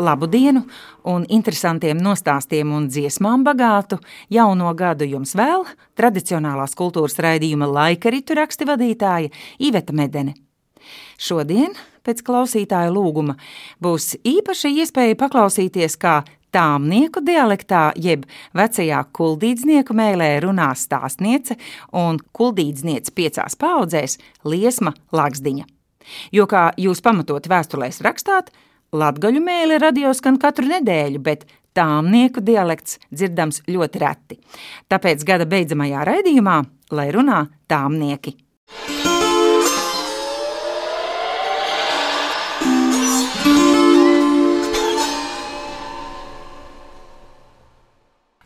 Labu dienu un interesantiem nostāstiem un dziesmām bagātu jauno gadu jums vēl tradicionālās kultūras raidījuma laika ritu raksti vadītāja Iveta Medene. Šodien, pēc klausītāja lūguma, būs īpaša iespēja paklausīties, kā tāmnieku dialektā, jeb vecajā kuldīdznieku mēlē runā stāstniece un kuldīdzniece piecās paudzēs Liesma Laksdiņa. Jo, kā jūs pamatot vēstulēs rakstāt, Latgaļu mēlē radio skan katru nedēļu, bet tāmnieku dialekts dzirdams ļoti reti. Tāpēc gada beidzamajā raidījumā, lai runā tāmnieki.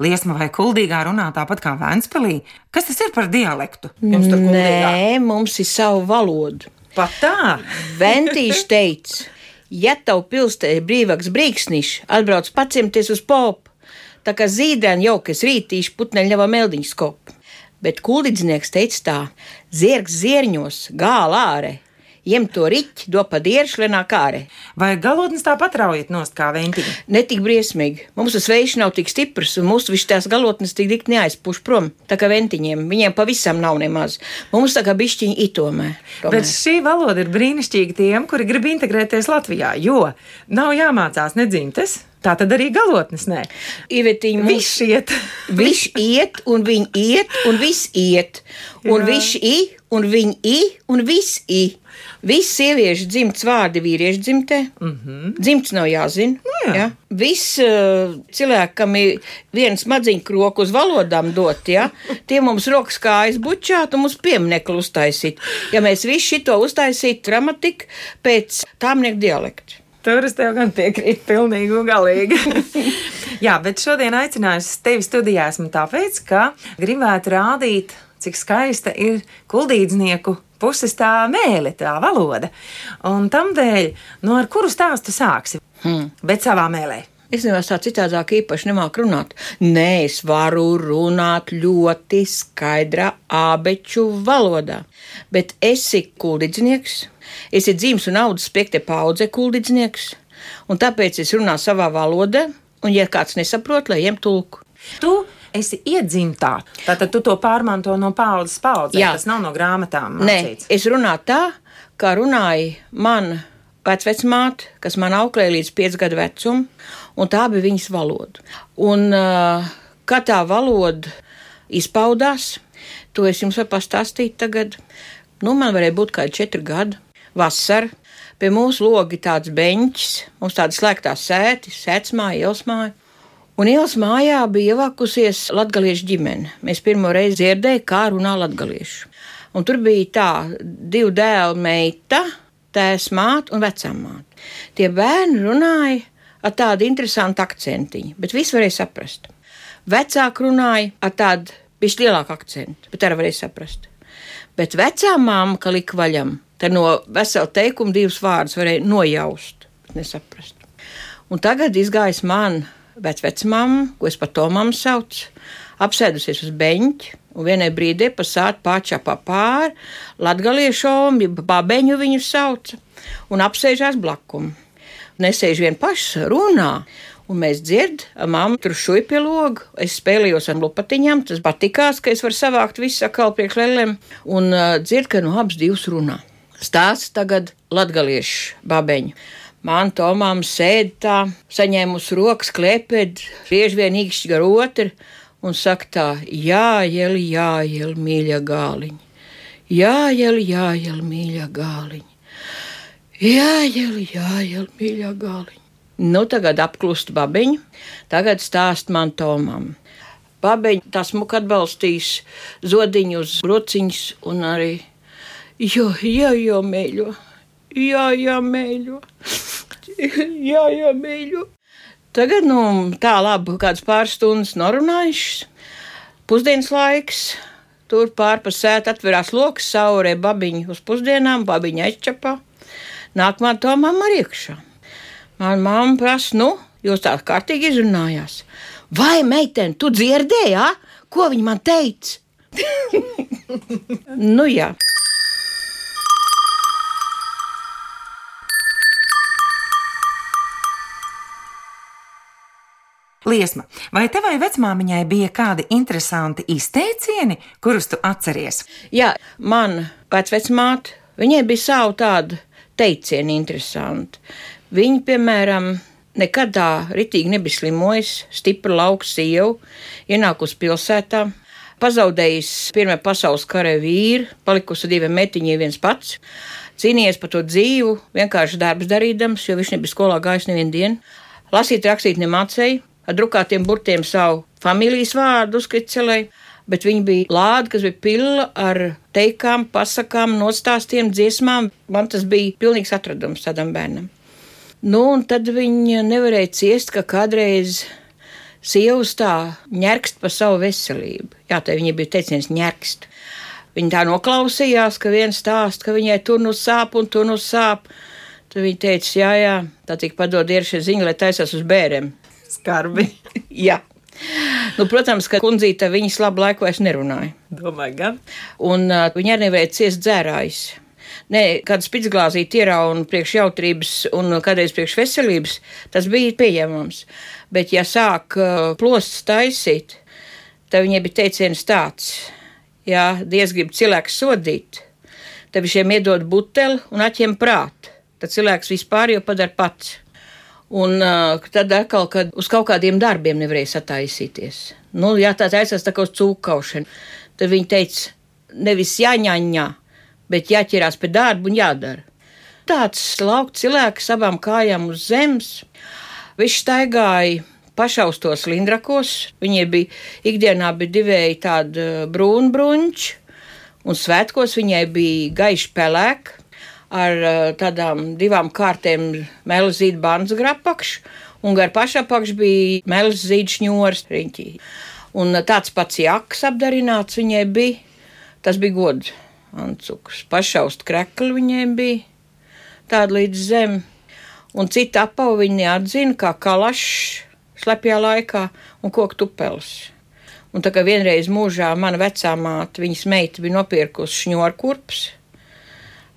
Liesma vai kuldīgā runā tāpat kā Vēnspēlī. Kas tas ir par dialektu? Jums tur kuldīgā? Nē, mums ir savu valodu. Pat tā! Ventīši teica, ja tev pilstē brīvāks brīksnišs, atbrauc paciemties uz popu, tā kā zīdēni jau kas rītīši putneļa ņeva meldiņu skopu. Bet kuldīdznieks teica tā: zirgs zierņos, gālā ārē, Jem to riķi, do pa dieršlenā kārē. Vai galotnes tāpat raujat nost kā ventiņi? Ne tik briesmīgi. Mums tas vējš nav tik stiprs, un mūsu viss tās galotnes tik dik neaizpuš prom. Tā kā ventiņiem, viņiem pavisam nav nemaz. Mums tā kā bišķiņi itomē. Tomēr. Bet šī valoda ir brīnišķīga tiem, kuri grib integrēties Latvijā, jo nav jāmācās nedzimtes. Tā tad arī galotnes nē. Ivetiņa, viss iet. Viss iet, un viņi iet, un viss iet. Un viņš i, un viņi i, un viss i. Visi sieviešu dzimts vārdi vīriešu dzimtē. Mm -hmm. Dzimts nav jāzina. Nu jā. Ja? Viss uh, cilvēkam ir viens madziņu kroku uz valodām dot, ja? tie mums rokas kājas bučāt un mums pieminekli uztaisīt. Ja mēs visu šito uztaisītu gramatiku pēc tāmnieku dialektu. Tur es tev gan piekrītu, pilnīgi un galīgi. Jā, bet šodien aicinājusi tevi studijā esmu tāpēc, ka gribētu rādīt, cik skaista ir kuldīdznieku puses tā mēle, tā valoda. Un tam dēļ, nu ar kuru stāstu sāksi? Hmm. Bet savā mēlē. Es nevaru tā citādāk īpaši nemāku runāt. Nē, es varu runāt ļoti skaidrā abeču valodā. Bet esi kuldīdznieks, esi dzīves un audzes piekte paudze kuldīdznieks, un tāpēc es runāju savā valodā, un ja kāds nesaprot, lai iem tulku. Tu esi iedzimtā. Tātad tu to pārmanto no paudzes paudzē. Jā. Tas nav no grāmatām. Mācīts. Nē, es runāju tā, kā runāja man vecmāte, kas man auklēja līdz 5 gadu vecumam, un tā bija viņas valoda. Un uh, kā tā valoda izpaudās, to es jums varu pastāstīt tagad. Nu, man varēja būt kādi 4 gadi, vasara. Pie mūsu logi tāds beņķis, mums tāda slēgtā sēta, sēcmāja, ielsmāja. Un ielas mājā bija ievākusies latviešu ģimene. Mēs pirmo reizi dzirdējām, kā runā latviešu. Un tur bija tā, divi dēli, meita, tēvs māte un vecā māte. Tie bērni runāja ar tādu interesantu akcentiņu, bet visi varēja saprast. Vecāki runāja ar tādu vislielāku akcentu, bet arī varēja saprast. Bet vecā māma, ka lika vaļam, tad no vesela teikuma divus vārdus varēja nojaust, bet nesaprast. Un tagad izgājis man vecmāmu, ko es par to mammu saucu, apsēdusies uz beņķa. Un vienai brīdī pasāta pačā pāri, latgaliešom, babeņu viņu sauca, un apsēžās blakumu. Nesēž vien pašs, runā, un mēs dzirdam, mamma tur šuja pie loga. Es spēlējos ar lupatiņām, tas patikās, ka es varu savākt visu sakalu priekš lēlēm, un uh, dzird, ka no abas divas runā. Stāsts tagad latgaliešu babeņu. Man tomām sēž tā, saņēmusi rokas klēpēt, bieži vien īkšķi gar otru, un saka tā, jāiel, jāiel, mīļa gāliņa. Jāiel, jāiel, mīļa gāliņa. Jāiel, jāiel, mīļa gāliņa. Nu, tagad apklust babiņu, tagad stāst man tomam. Babiņa tas muk atbalstīs zodiņu uz brociņas un arī, jo, jo, jo, mēļo, jā, jā, mēļo. jā, jā, mīļo. Tagad, nu, tā labi, kāds pāris stundas norunājušas. Pusdienas laiks, tur pārpa sēt atverās lokus, saurē babiņu uz pusdienām, babiņa aizčapā. Nākamā to mamma ir iekšā. Man mamma prasa, nu, Jūs tā kārtīgi izrunājās. Vai, meitene, tu dzirdēji, ja? ko viņa man teica? nu jā. Liesma, vai tevai vecmāmiņai bija kādi interesanti izteicieni, kurus tu atceries? Jā, man vecmāte, viņai bija savu tādu teicienu interesanti. Viņa, piemēram, nekad tā ritīgi nebija slimojusi, stipra lauka sieva, ienākusi pilsētā, pazaudējusi Pirmā pasaules kara vīru, palikusi diviem metiņiem viens pats, cīnījies par to dzīvu, vienkārši darbs darīdams, jo viņš nebija skolā gājis nevienu dienu. Lasīt, rakstīt nemācēja, ar drukātiem burtiem savu familijas vārdu uzkricelēja, bet viņa bija lāde, kas bija pila ar teikām, pasakām, nostāstiem, dziesmām. Man tas bija pilnīgs atradums tādam bērnam. Nu, un tad viņa nevarēja ciest, ka kādreiz sievas tā ņērkst par savu veselību. Jā, tā viņa bija teiciens ņērkst. Viņa tā noklausījās, ka viens stāst, ka viņai tur nu sāp un tur nu sāp. Tad viņa teica, jā, jā, tā tik padod ieršie ziņa, lai taisās uz bēriem. Skarbi. Jā. Nu, protams, ka kundzīte viņas labu laiku vairs nerunāja. Domāju, gan. Un uh, viņa arī nevarēja ciest dzērājus. Nē, kāda spīdzglāzīte ierauna priekš jautrības un kādreiz priekš veselības, tas bija pieņemams. Bet, ja sāk uh, plostas taisīt, tad viņai bija teiciens tāds, ja Dievs grib cilvēku sodīt, tad viņš viņiem iedod buteli un atņem prātu. Tad cilvēks vispār jau padara pats. Un uh, tad atkal, kad uz kaut kādiem darbiem nevarēja sataisīties. Nu, jā, tā taisās tā kā uz cūkaušanu. Tad viņi teica, nevis jāņaņā, bet jāķerās pie darba un jādara. Tāds lauks cilvēks abām kājām uz zemes. Viņš staigāja pašaustos lindrakos. Viņiem bija ikdienā bija divēji tādi brūnbruņķi, un svētkos viņai bija gaiši pelēki ar eh, tādām divām kārtēm mēlis zīda bandas grapakš, un gar pašapakš bija mēlis zīda šņors riņķī. Un tāds pats jaks apdarināts viņai bija, tas bija gods. Ancuks. Pašaust krekli viņai bija tāda līdz zem, un cita apavu viņa neatzina kā kalašs slepjā laikā un koku tupels. Un tā kā vienreiz mūžā mana vecā māte, viņas meita bija nopirkusi šņorkurps,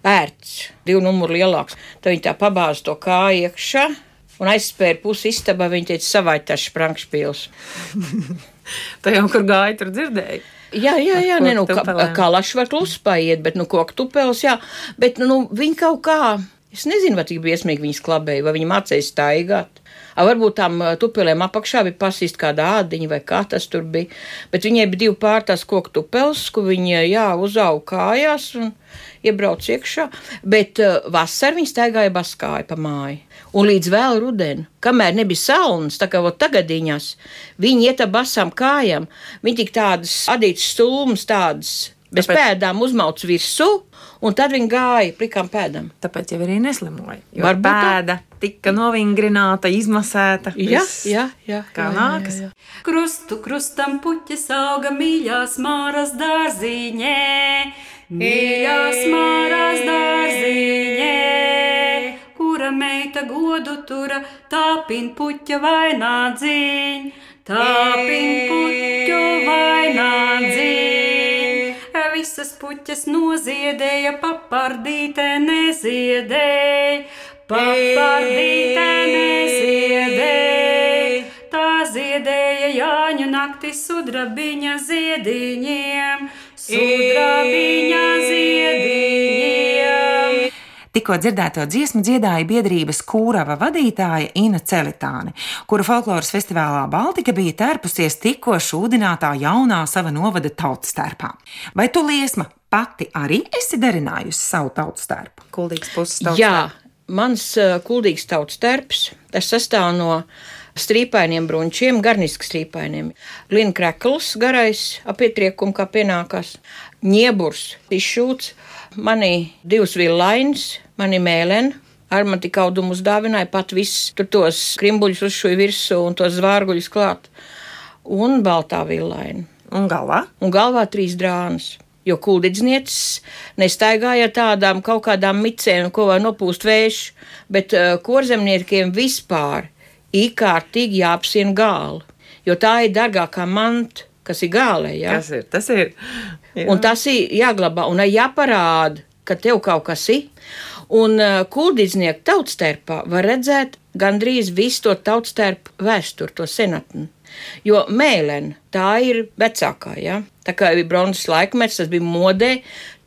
vērts, divu numuru lielāks. Tad viņi tā pabāza to kāju iekšā un aizspēra pusi istabā. Viņa teica, savai tas sprankšpils. Tā jau kur gāja, tur dzirdēja. Jā, jā, jā, ne, nu, kā, kā laši var klusi paiet, bet, nu, koku tupels, jā, bet, nu, viņi kaut kā, es nezinu, vai tik briesmīgi viņas klabēja, vai viņi mācēja staigāt. Varbūt tam tupelēm apakšā bija pasīst kāda ādiņa vai kā tas tur bija, bet viņai bija divi pārtās koku tupels, ko viņa, jā, uzauga kājās un iebrauc iekšā, bet uh, vasarā viņi staigāja baskāja pa māju. Un līdz vēl rudenī, kamēr nebija saules, tā kā tagadiņās, viņi iet ar basām kājām, viņi tik tādas adītas stūmas, tādas bez Tāpēc... pēdām uzmauc virsū, un tad viņi gāja plikām pēdām. Tāpēc jau arī neslimoja. Var pēda tika novingrināta, izmasēta. Jā, jā, jā. Kā jā, nākas? Jā, jā. Krustu krustam puķis auga mīļās māras dārziņē. Mīļās māras dārziņē, kura meita godu tura, tāpin puķa vainādzīņ, tāpin puķu vainādzīņ. Visas puķas noziedēja, papardītē neziedēja, papardītē neziedēja. Tā ziedēja Jāņu nakti sudrabiņa ziediņiem sudrabiņa ziediņiem. Tikko dzirdēto dziesmu dziedāja biedrības kūrava vadītāja Ina Celitāne, kura folkloras festivālā Baltika bija tērpusies tikko šūdinātā jaunā sava novada tautas tērpā. Vai tu liesma pati arī esi darinājusi savu tautas tērpu? Kuldīgs puses tautas Jā, mans uh, kuldīgs tautas tērps, tas sastāv no strīpainiem bruņķiem, garniski strīpainiem. Lina krekls, garais, apietriekums, kā pienākās, ņieburs, izšūts, mani divas villainas, mani mēlēni. Ar man tik audumu uzdāvināja pat viss, tur tos krimbuļus uzšuja virsū un tos zvārguļus klāt. Un baltā villaina. Un galvā? Un galvā trīs drānas jo kūdīdznieces nestaigāja tādām kaut kādām micēm, ko var nopūst vējš, bet uh, korzemniekiem vispār īkārtīgi jāapsien gāli, jo tā ir dārgākā manta, kas ir gālē. Ja? Tas ir, tas ir. Jā. Un tas ir jāglabā un jāparāda, ka tev kaut kas ir. Un uh, kuldīdznieku tautstērpā var redzēt gandrīz visu to tautstērpu vēsturi, to senatni. Jo mēlēna tā ir vecākā, ja? tā kā bija bronzas laikmets, tas bija modē,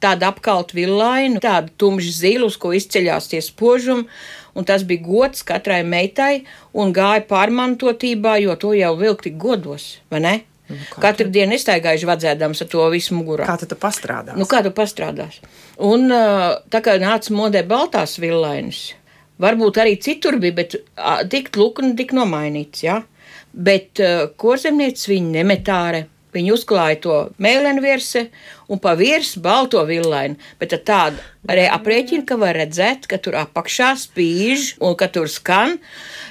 tāda apkalta villaina, tāda tumša zila, uz ko izceļās tie spožumi, un tas bija gods katrai meitai un gāja pārmantotībā, jo to jau vilkti godos, vai ne? Nu, kā Katru dienu nestaigājuši vadzēdams ar to visu mugurā. Kā tu tu pastrādā? Nu, kā tu pastrādās? Un tā kā nāca modē baltās villainas, varbūt arī citur bija, bet tik lukni, tik nomainīts, jā. Bet ā, korzemniecis viņa nemetāre. Viņa uzklāja to mēlēnu virsi un pa virsmu balto villainu, bet ar tādu arī aprēķinu, ka var redzēt, ka tur apakšā spīž un ka tur skan,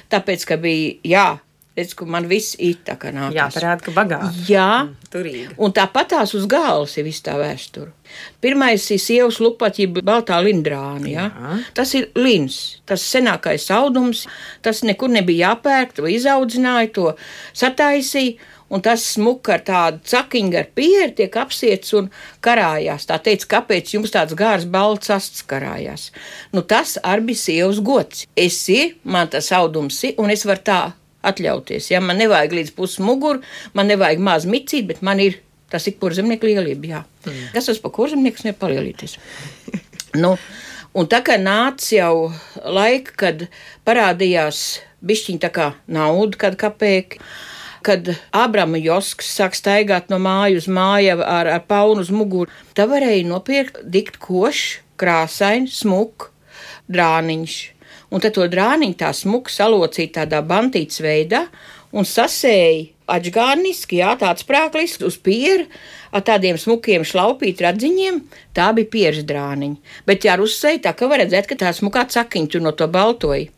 tāpēc, ka bija, jā, redz, ka man viss it tā kā nāk. Jā, parāda, ka bagāti. Jā, Turīgi. Un tāpat tās uz galvas ir viss tā vēsture. Pirmais ir sievas lupaķība, baltā lindrāna. Ja? Jā. Tas ir lins, tas senākais audums, tas nekur nebija jāpērk, to izaudzināja, to sataisīja. Un tas smuka ar tādu cakiņu ar pieru tiek apsiets un karājās. Tā teica, kāpēc jums tāds gārs balts asts karājās? Nu, tas arī bija sievas gods. Es ir, man tas audums ir, un es varu tā atļauties. Ja? Man nevajag līdz pusmuguru, man nevajag maz micīt, bet man ir tas ir kurzemnieku lielība. Jā. Mm. Kas tas par kurzemnieku nevar palielīties? nu, un tā kā nāca jau laika, kad parādījās bišķiņa tā kā nauda, kad kapēki. Kad Abrama Josks sāk staigāt no mājas uz māju ar, ar paunu uz muguru, tā varēja nopirkt dikt košu, krāsainu, smuku drāniņš. Un tad to drāniņu tā smuku salocīja tādā bantītas veidā un sasēja atgādniski, jā, tāds prāklis uz pieru ar tādiem smukiem šlaupīt radziņiem. Tā bija pieras drāniņa. Bet jā, uzsēja tā, ka var redzēt, ka tā smukā cakiņa tur no to baltoja.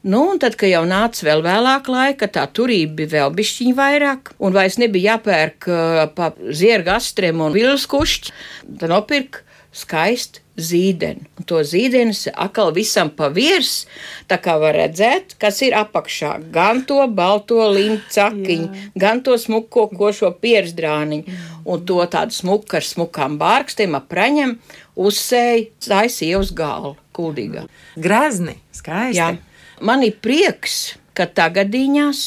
Nu, un tad, kad jau nāca vēl vēlāk laika, tā turība bija vēl bišķiņa vairāk, un vairs nebija jāpērk uh, pa zierga astriem un vilskušķi, tad nopirka skaistu zīdeni. Un to zīdenis atkal visam pa virs, tā kā var redzēt, kas ir apakšā. Gan to balto līncakiņu, gan to smuko košo piersdrāniņu, un to tādu smuku ar smukām bārkstiem apraņem uzsēja taisīja uz galvu, kuldīgā. Grezni, skaisti. Jā. Man ir prieks, ka tagadīņās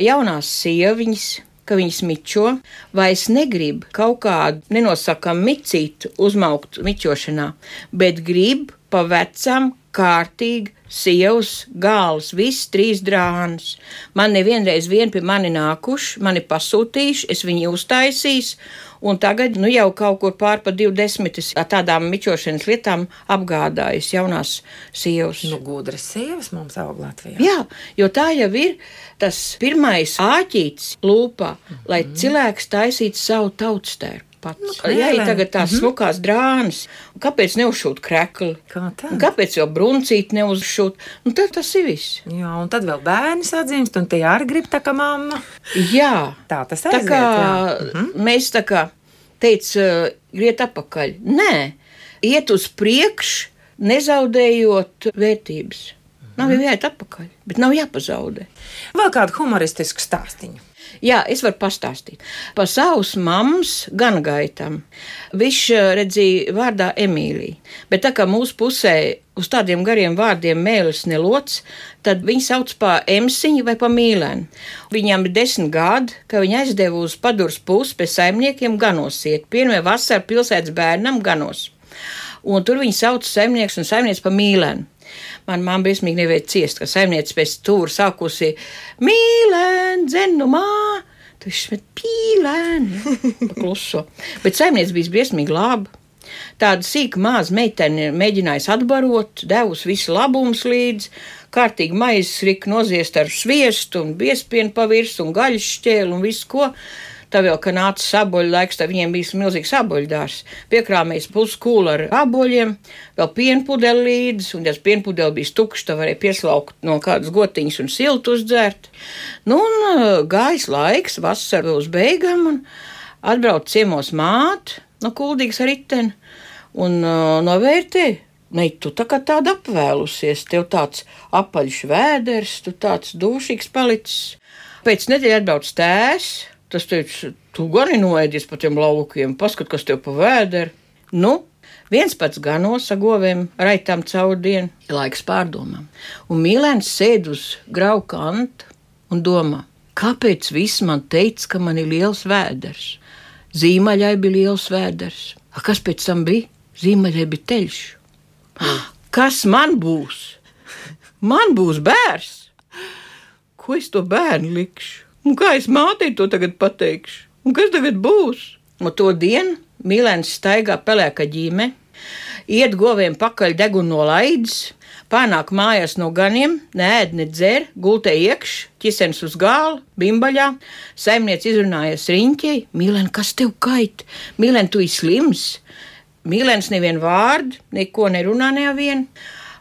jaunās sieviņas, ka viņas mičo, vai es negribu kaut kādu nenosakām micītu uzmaukt mičošanā, bet gribu pa vecam kārtīgi sievas gāls, viss trīs drānas. Man nevienreiz vien pie mani nākuši, mani pasūtījuši, es viņu uztaisīju, un tagad nu, jau kaut kur pār pa 20 ar tādām mičošanas lietām apgādājas jaunās sievas. Nu, gudras sievas mums aug Latvijā. Jā, jo tā jau ir tas pirmais āķītis lūpā, lai cilvēks taisītu savu tautstērpu. Pats. Nu, Jā, ir tagad tās mm -hmm. smukās drānas. Kāpēc neuzšūt krekli? Kā tā? Un Kāpēc jau bruncīt neuzšūt? Nu, tad tas ir viss. Jā, un tad vēl bērni sadzimst, un tie arī grib tā kā mamma. Jā, Tā tas tā aiziet. kā jā. Mhm. mēs tā kā teicām, griet atpakaļ. Nē, iet uz priekšu, nezaudējot vērtības. Nav jau jāiet atpakaļ, bet nav jāpazaudē. Vēl kādu humoristisku stāstīņu. Jā, es varu pastāstīt par savus mammas gan gaitam. Viņš eh, redzīja vārdā Emīlija, bet tā kā mūsu pusē uz tādiem gariem vārdiem mēlis nelots, tad viņi sauc par emsiņu vai par mīlēnu. Viņam ir desmit gadi, ka viņa aizdeva uz padurs pusi pie saimniekiem ganosiet, pirmie vasarā pilsētas bērnam ganos. Un tur viņi sauc saimnieks un saimnieks par mīlēnu. Man mamma briesmīgi nevēja ciest, ka saimniece pēc stūra sākusi mīlēn, dzenumā. Tu viņš met pīlēni, kluso. Bet saimniece bija briesmīgi laba. Tāda sīka maza meitene mēģinājusi atbarot, devusi visu labumus līdzi, kārtīgi maizes rika noziest ar sviestu un biespienu pa virsmu un gaļas šķēlu un visu ko. Tā vēl, ka nāca saboļu laiks, tad viņiem bija milzīgs saboļdārs. Piekrāmējis puskūlu ar aboļiem, vēl pienpudeli līdzi, un tas pienpudeli bija tukšs, tā varēja pieslaukt no kādas gotiņas un siltu uzdzērt. Nu, un uh, gājis laiks, vasara uz beigām, un atbrauc ciemos māte no kuldīgas riteni un uh, novērtē Nē, tu tā kā tāda apvēlusies, tev tāds apaļš vēders, tu tāds dušīgs palicis. Pēc nedēļas atbrauc tēvs, tas teica, tu gan noēdies pa tiem laukiem, paskat, kas tev pa vēderu. Nu, viens pats ganos ar goviem, raitām caur dienu, laiks pārdomām. Un mīlēns sēd uz grauka kanta un domā, kāpēc viss man teica, ka man ir liels vēders? Zīmaļai bija liels vēders. A, kas pēc tam bija? Zīmaļai bija teļš. Kas man būs? Man būs bērns. Ko es to bērnu likšu? Un kā es mātei to tagad pateikšu? Un kas tagad būs? No to dienu Milēns staigā pelēka ģīme, iet goviem pakaļ degunu no laidas, pārnāk mājās no ganiem, nēd, ne dzer, gultē iekš, ķisens uz gāla, bimbaļā, saimniec izrunājas riņķei, Milēn, kas tev kait? Milēn, tu esi slims! Mīlēns nevienu vārdu, neko nerunā nevienu.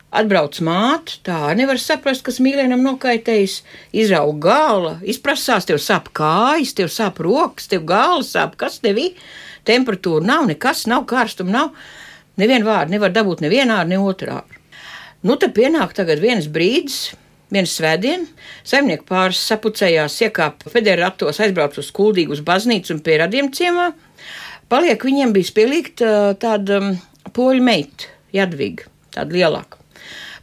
Atbrauc māte, tā nevar saprast, kas mīlēnam nokaitējis. Izrauga gala, izprasās, tev sāp kājas, tev sāp rokas, tev gala sāp, kas tev ir. Temperatūra nav, nekas nav, karstuma nav. Nevienu vārdu nevar dabūt nevienā, ne otrā. Nu, tad pienāk tagad viens brīdis, viens svētdien, saimnieku pāris sapucējās, iekāpa federatos, aizbrauc uz kuldīgu uz baznīcu un pie radiem ciemā. Paliek viņiem bija spielīga tāda poļu meita, Jadviga, tāda lielāka.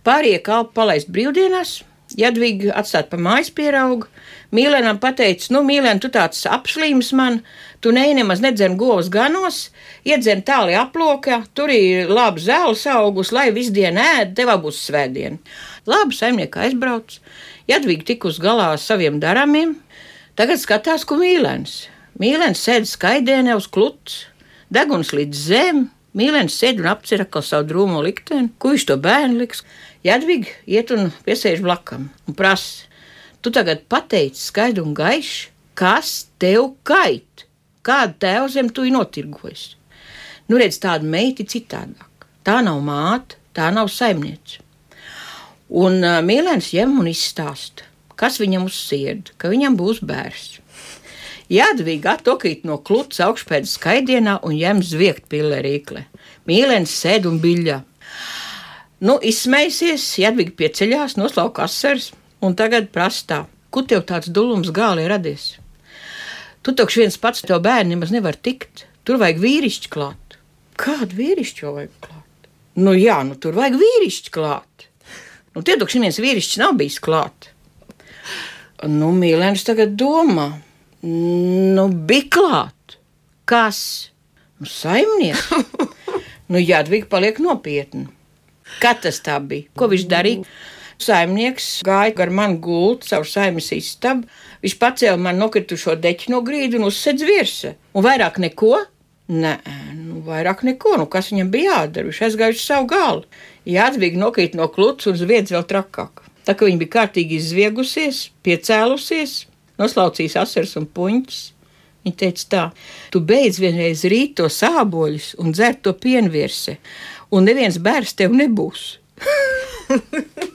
Pārējie kalpi palaist brīvdienās, Jadviga atstāt pa mājas pieraugu. Mīlēnam pateica, nu, Mīlēn, tu tāds apslīms man, tu neej nemaz nedzen govs ganos, iedzen tāli aplokā, tur ir labi zēles augus, lai visu dienu ēd, tev būs svētdiena. Labi, saimnieka aizbrauc, Jadviga tik uz galā ar saviem darāmiem, tagad skatās, ko Mīlēns. Mīlēns sēž skaidienē uz kluts, deguns līdz zem. Mīlēns sēž un apcer atkal savu drūmo likteni. Ko viņš to bērnu liks? Jadvig iet un piesēž blakam un prasa: Tu tagad pateici skaidru un gaišu, kas tev kait? Kādu tēvu zem tu notirgojies? Nu, redz, tāda meita ir citādāk. Tā nav māte, tā nav saimniece. Un uh, Mīlēns ņem un izstāsta, kas viņam uz sirdi, ka viņam būs bērns. Jādvīga atokīt no kluts augšpēdas skaidienā un ņem zviegt pillerīkle. Mīlens sēd un biļā. Nu, izsmējusies, Jadviga pieceļās, noslauka asars un tagad prastā, kur tev tāds dulums gāli radies? Tu taču viens pats tev bērni nemaz nevar tikt, tur vajag vīrišķi klāt. Kādu vīrišķi vajag klāt? Nu jā, nu tur vajag vīrišķi klāt. Nu tie taču viens vīrišķis nav bijis klāt. Nu, mīlēns tagad domā, Nu, bija klāt. Kas? Nu, saimnieks. nu, Jādvīga paliek nopietna. Kā tas tā bija? Ko viņš darīja? Saimnieks gāja gar mani gultu caur saimnes istabu. Viņš pacēla man nokritušo deķu no grīdas un uzsedz virsmu. Un vairāk neko? Nē, nu, vairāk neko. Nu, kas viņam bija jādara? Viņš aizgāja uz savu galu. Jādvīga nokrīt no kluts un zviedz vēl trakāk. Tā kā viņa bija kārtīgi izviegusies, piecēlusies, noslaucījis asars un puņķis. Viņa teica, tā, tu beidz vienreiz rīt to sāboļus un dzert to pienvirsi, un neviens bērns tev nebūs.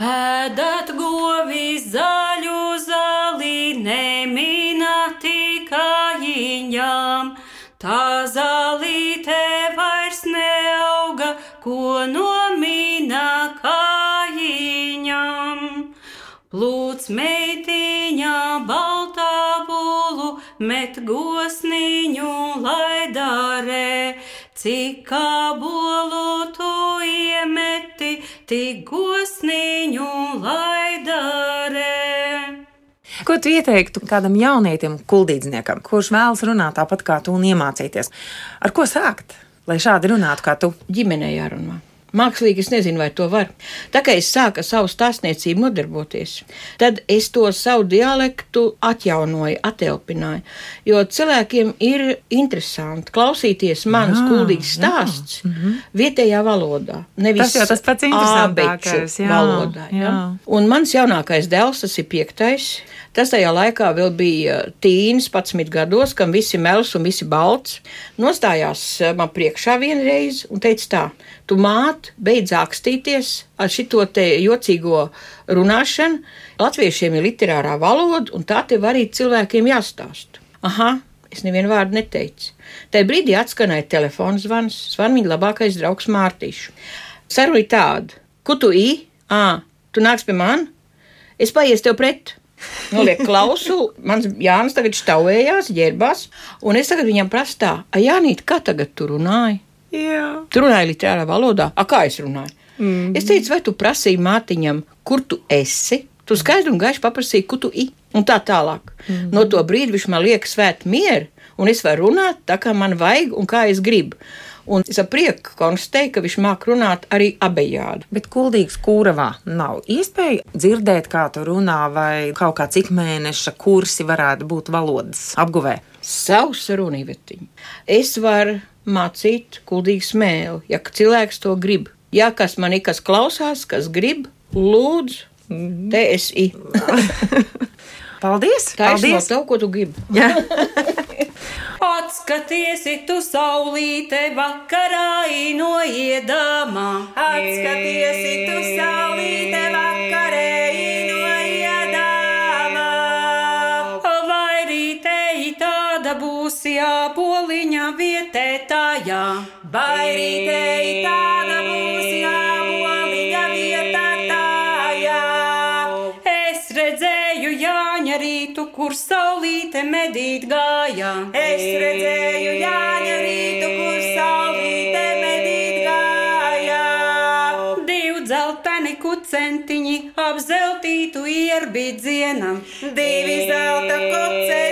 Ēdat govis zaļu zāli, nemināti kājiņām, tā zālīte vairs neauga, ko nomina kājiņām. Plūc meitiņā baltā bulu, met gosniņu laidarē, cik kā bolu tu iemeti, tik gosniņu laidarē. Ko tu ieteiktu kādam jaunietim, kuldīdzniekam, kurš vēlas runāt tāpat kā tu un iemācīties? Ar ko sākt, lai šādi runātu kā tu? Ģimenē jārunā. Mākslīgi es nezinu, vai to var. Tā kā es sāku savu stāstniecību nodarboties, tad es to savu dialektu atjaunoju, atelpināju. Jo cilvēkiem ir interesanti klausīties manas kuldīgas stāsts jā. Mhm. vietējā valodā. Nevis tas jau tas pats interesantākais. Jā, valodā. Jā. Jā. Un mans jaunākais dēls, tas ir piektais. Tas tajā laikā vēl bija tīns, 11 gados, kam visi mels un visi balts. Nostājās eh, man priekšā vienreiz un teica tā, tu māt, beidz ākstīties ar šito te jocīgo runāšanu. Latviešiem ir literārā valoda, un tā tev arī cilvēkiem jāstāst. Aha, es nevienu vārdu neteicu. Tajā brīdī atskanēja telefona zvans, zvan viņa labākais draugs Mārtiņš. Saruna ir tāda, ko tu ī? Ā, tu nāc pie man? Es paies tev pret. Noliek klausu, mans Jānis tagad štaujās, ģērbās, un es tagad viņam prasu tā, a Jānīt, kā tagad tu runāji? Jā. Tu runāji literārā valodā, a kā es runāju? Mm. Es teicu, vai tu prasīji mātiņam, kur tu esi? Tu skaidri un gaiši paprasīji, kur tu esi, un tā tālāk. Mm. No to brīdi viņš man liek svēt mieru, un es varu runāt tā, kā man vajag un kā es gribu. Un es ar prieku konstatēju, ka viņš māk runāt arī abejādi. Bet kuldīgs kūravā nav iespēja dzirdēt, kā tu runā, vai kaut kā cik mēneša kursi varētu būt valodas apguvē. Savs runīvetiņš. Es varu mācīt kuldīgu smēli, ja cilvēks to grib. Ja kas man ir, kas klausās, kas grib, lūdzu, te es i. Paldies! Tā ir no tev, ko tu gribi. Atskaties, tu saulīte vakarā noiedamā. Atskaties, tu saulīte vakarā tāda būs jāpoliņa vietētājā? Vai rītei tāda būs jāpoliņa vietētājā? Es redzēju Jāņa rītu, kur saulīte medīt gājā. Es redzēju Jāņa rītu, kur saulīte medīt gājā. Divi dzelteni kucentiņi ap zeltītu ierbidzienam. Divi zelta kucentiņi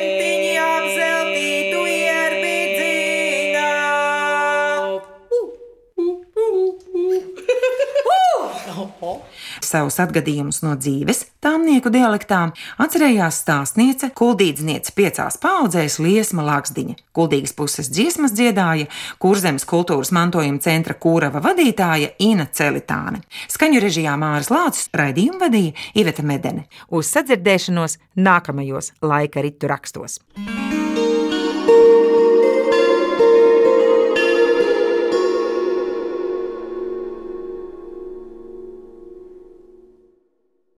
Savus atgadījumus no dzīves, tāmnieku dialektām, atcerējās stāstniece, kuldīdzniece piecās paudzēs Liesma Lakstiņa. Kuldīgas puses dziesmas dziedāja Kurzemes kultūras mantojuma centra kūrava vadītāja Ina Celitāne. Skaņu režijā Māris Lācis raidījumu vadīja Iveta Medene. Uz sadzirdēšanos nākamajos laika ritu rakstos.